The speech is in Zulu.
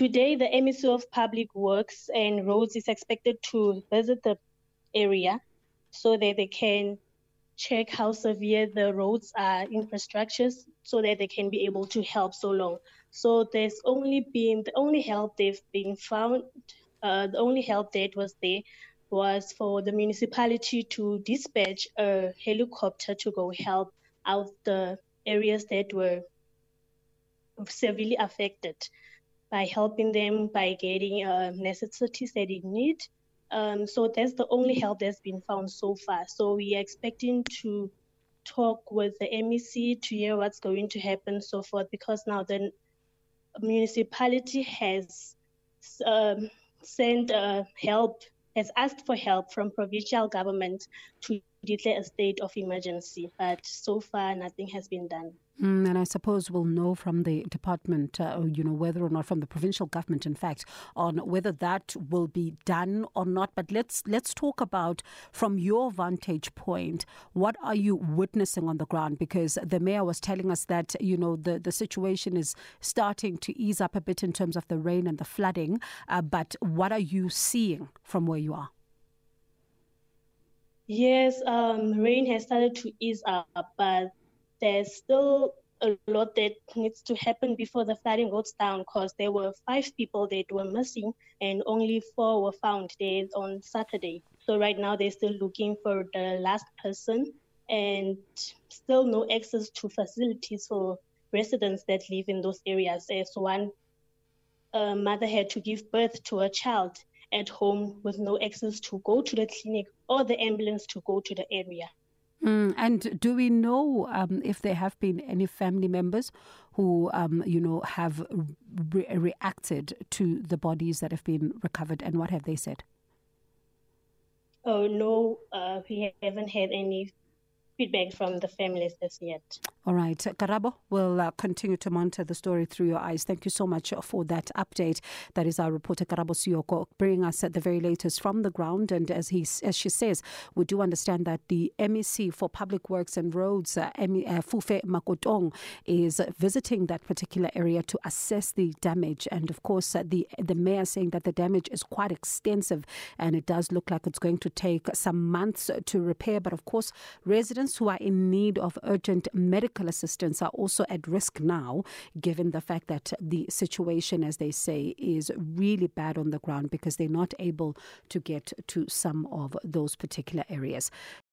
today, the MEC of Public Works and Roads is expected to visit the area so that they can check how severe the roads are infrastructures so that they can be able to help so long. So there's only been the only help they've been found, uh, the only help that was there was for the municipality to dispatch a helicopter to go help out the areas that were severely affected by helping them by getting uh, necessities that they need um, so that's the only help that's been found so far. So we are expecting to talk with the MEC to hear what's going to happen, so forth, because now the municipality has um, sent uh, help, has asked for help from provincial government to declare a state of emergency, but so far nothing has been done. Mm, and I suppose we'll know from the department, uh, you know, whether or not from the provincial government, in fact, on whether that will be done or not. But let's let's talk about from your vantage point, what are you witnessing on the ground? Because the mayor was telling us that you know the the situation is starting to ease up a bit in terms of the rain and the flooding. Uh, but what are you seeing from where you are? Yes, um, rain has started to ease up, but there's still a lot that needs to happen before the flooding goes down because there were five people that were missing and only four were found there on Saturday. So right now they're still looking for the last person and still no access to facilities for residents that live in those areas. As one uh, mother had to give birth to a child at home with no access to go to the clinic or the ambulance to go to the area. Mm, and do we know um, if there have been any family members who, um, you know, have re- reacted to the bodies that have been recovered, and what have they said? Oh no, uh, we haven't had any feedback from the families as yet. All right. Karabo, we'll uh, continue to monitor the story through your eyes. Thank you so much for that update. That is our reporter, Karabo Siyoko, bringing us at the very latest from the ground. And as, he, as she says, we do understand that the MEC for Public Works and Roads, uh, uh, Fufe Makotong, is visiting that particular area to assess the damage. And of course, uh, the, the mayor saying that the damage is quite extensive and it does look like it's going to take some months to repair. But of course, residents who are in need of urgent medical assistance are also at risk now, given the fact that the situation, as they say, is really bad on the ground because they're not able to get to some of those particular areas.